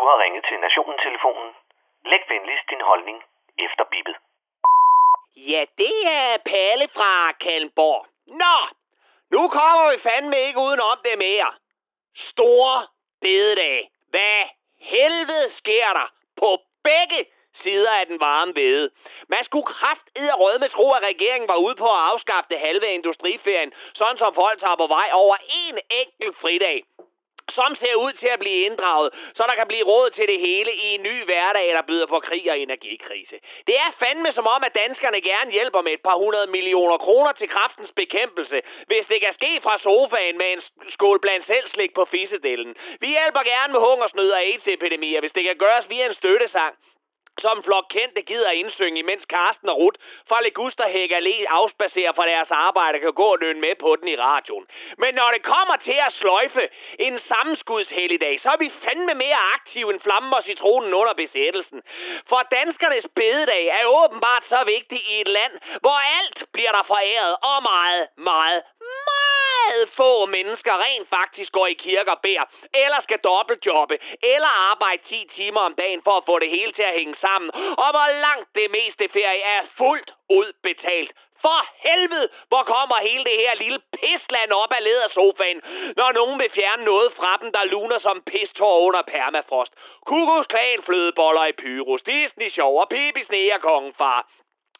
Du har ringet til Nationen-telefonen. Læg venligst din holdning efter bippet. Ja, det er Palle fra Kalmborg. Nå, nu kommer vi fandme ikke udenom det mere. Store bededag. Hvad helvede sker der på begge sider af den varme vede? Man skulle kraft rød med tro, at regeringen var ude på at afskaffe det halve af industriferien, sådan som folk tager på vej over en enkelt fridag som ser ud til at blive inddraget, så der kan blive råd til det hele i en ny hverdag, der byder på krig og energikrise. Det er fandme som om, at danskerne gerne hjælper med et par hundrede millioner kroner til kraftens bekæmpelse, hvis det kan ske fra sofaen med en skål blandt selv slik på fissedellen. Vi hjælper gerne med hungersnød og AIDS-epidemier, hvis det kan gøres via en støttesang som en flok kendte gider indsynge, imens Karsten og Ruth fra Legusterhæk Allé afspacerer fra deres arbejde kan gå og løn med på den i radioen. Men når det kommer til at sløjfe en sammenskudshelligdag, så er vi fandme mere aktive end flammen og citronen under besættelsen. For danskernes bededag er åbenbart så vigtig i et land, hvor alt bliver der foræret og meget, meget, meget få mennesker rent faktisk går i kirke og beder, eller skal dobbeltjobbe, eller arbejde 10 timer om dagen for at få det hele til at hænge sammen, og hvor langt det meste ferie er fuldt ud betalt. For helvede, hvor kommer hele det her lille pisland op af ledersofaen, når nogen vil fjerne noget fra dem, der luner som pistår under permafrost. Kukusklan flødeboller i Pyrus, Disney sjov og Pippi Sneer far.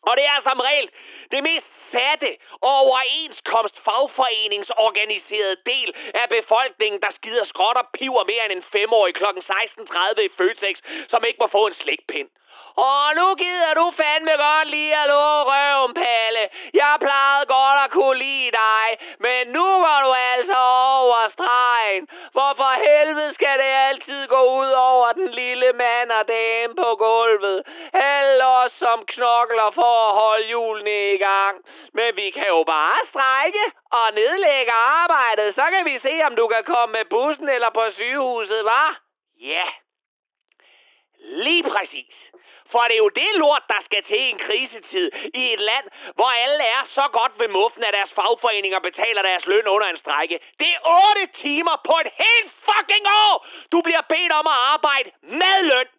Og det er altså som regel det mest satte og overenskomst fagforeningsorganiserede del af befolkningen, der skider skråt og piver mere end en femårig kl. 16.30 i Føtex, som ikke må få en slikpind. Og nu gider du fandme godt lige at lå røven, Palle. Jeg plejede godt at kunne lide dig, men nu går du altså over stregen. For for helvede skal det altid gå ud over den lille mand og dame på gulvet eller som knokler for at holde julene i gang. Men vi kan jo bare strække og nedlægge arbejdet. Så kan vi se, om du kan komme med bussen eller på sygehuset, var? Ja. Lige præcis. For det er jo det lort, der skal til en krisetid i et land, hvor alle er så godt ved muffen, at deres fagforeninger betaler deres løn under en strække. Det er 8 timer på et helt fucking år! Du bliver bedt om at arbejde med løn.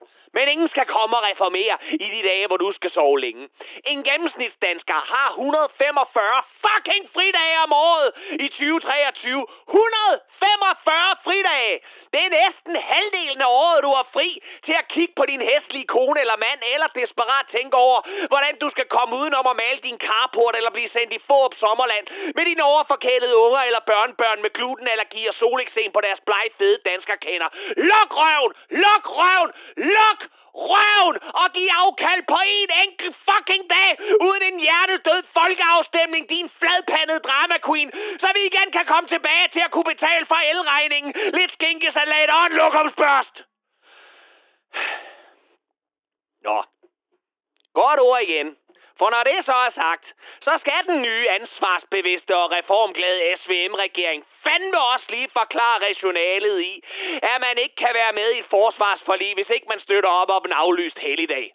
Ingen skal komme og reformere i de dage, hvor du skal sove længe. En gennemsnitsdansker har 145 fucking fridage om året i 2023. 145 fridage! Det er næsten halvdelen af året, du har fri til at kigge på din hæslige kone eller mand, eller desperat tænke over, hvordan du skal komme udenom at male din carport eller blive sendt i Fårup Sommerland med dine overforkælede unger eller børnebørn med glutenallergi og soleksem på deres blege fede dansker kender. Luk røven! Luk røven! Luk røven og give afkald på en enkelt fucking dag, uden en hjertedød folkeafstemning, din fladpandede drama queen, så vi igen kan komme tilbage til at kunne betale for elregningen, lidt skinkesalat og en lokumsbørst. Nå, godt ord igen. For når det så er sagt, så skal den nye ansvarsbevidste og reformglade SVM-regering fandme også lige forklare rationalet i, at man ikke kan være med i et forsvarsforlig, hvis ikke man støtter op om en aflyst helligdag.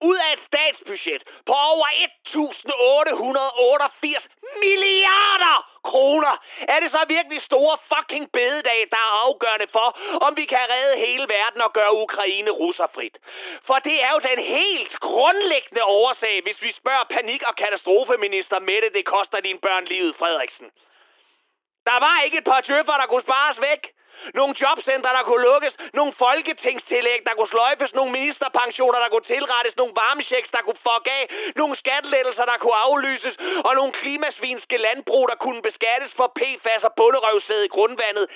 Ud af et statsbudget på over 1.888 milliarder kroner, er det så virkelig store fucking bededag, der er afgørende for, om vi kan redde hele verden og gøre Ukraine russerfrit. For det er jo den helt grundlæggende årsag, hvis vi spørger panik- og katastrofeminister Mette, det koster dine børn livet, Frederiksen. Der var ikke et par tøffer, der kunne spares væk. Nogle jobcentre, der kunne lukkes. Nogle folketingstillæg, der kunne sløjfes. Nogle ministerpensioner, der kunne tilrettes. Nogle varmechecks, der kunne fuck af. Nogle skattelettelser, der kunne aflyses. Og nogle klimasvinske landbrug, der kunne beskattes for PFAS og bunderøvsæde i grundvandet.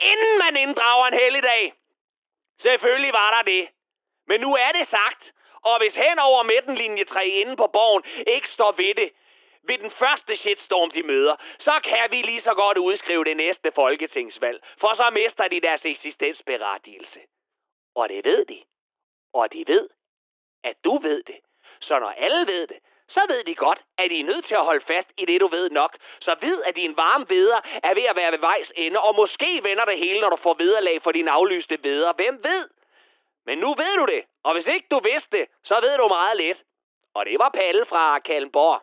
Inden man inddrager en helligdag. Selvfølgelig var der det. Men nu er det sagt. Og hvis hen over midtenlinje 3 inde på borgen ikke står ved det, ved den første shitstorm, de møder, så kan vi lige så godt udskrive det næste folketingsvalg, for så mister de deres eksistensberettigelse. Og det ved de. Og de ved, at du ved det. Så når alle ved det, så ved de godt, at de er nødt til at holde fast i det, du ved nok. Så ved, at din varme veder er ved at være ved vejs ende, og måske vender det hele, når du får vederlag for din aflyste veder. Hvem ved? Men nu ved du det, og hvis ikke du vidste det, så ved du meget lidt. Og det var Palle fra Kalmborg.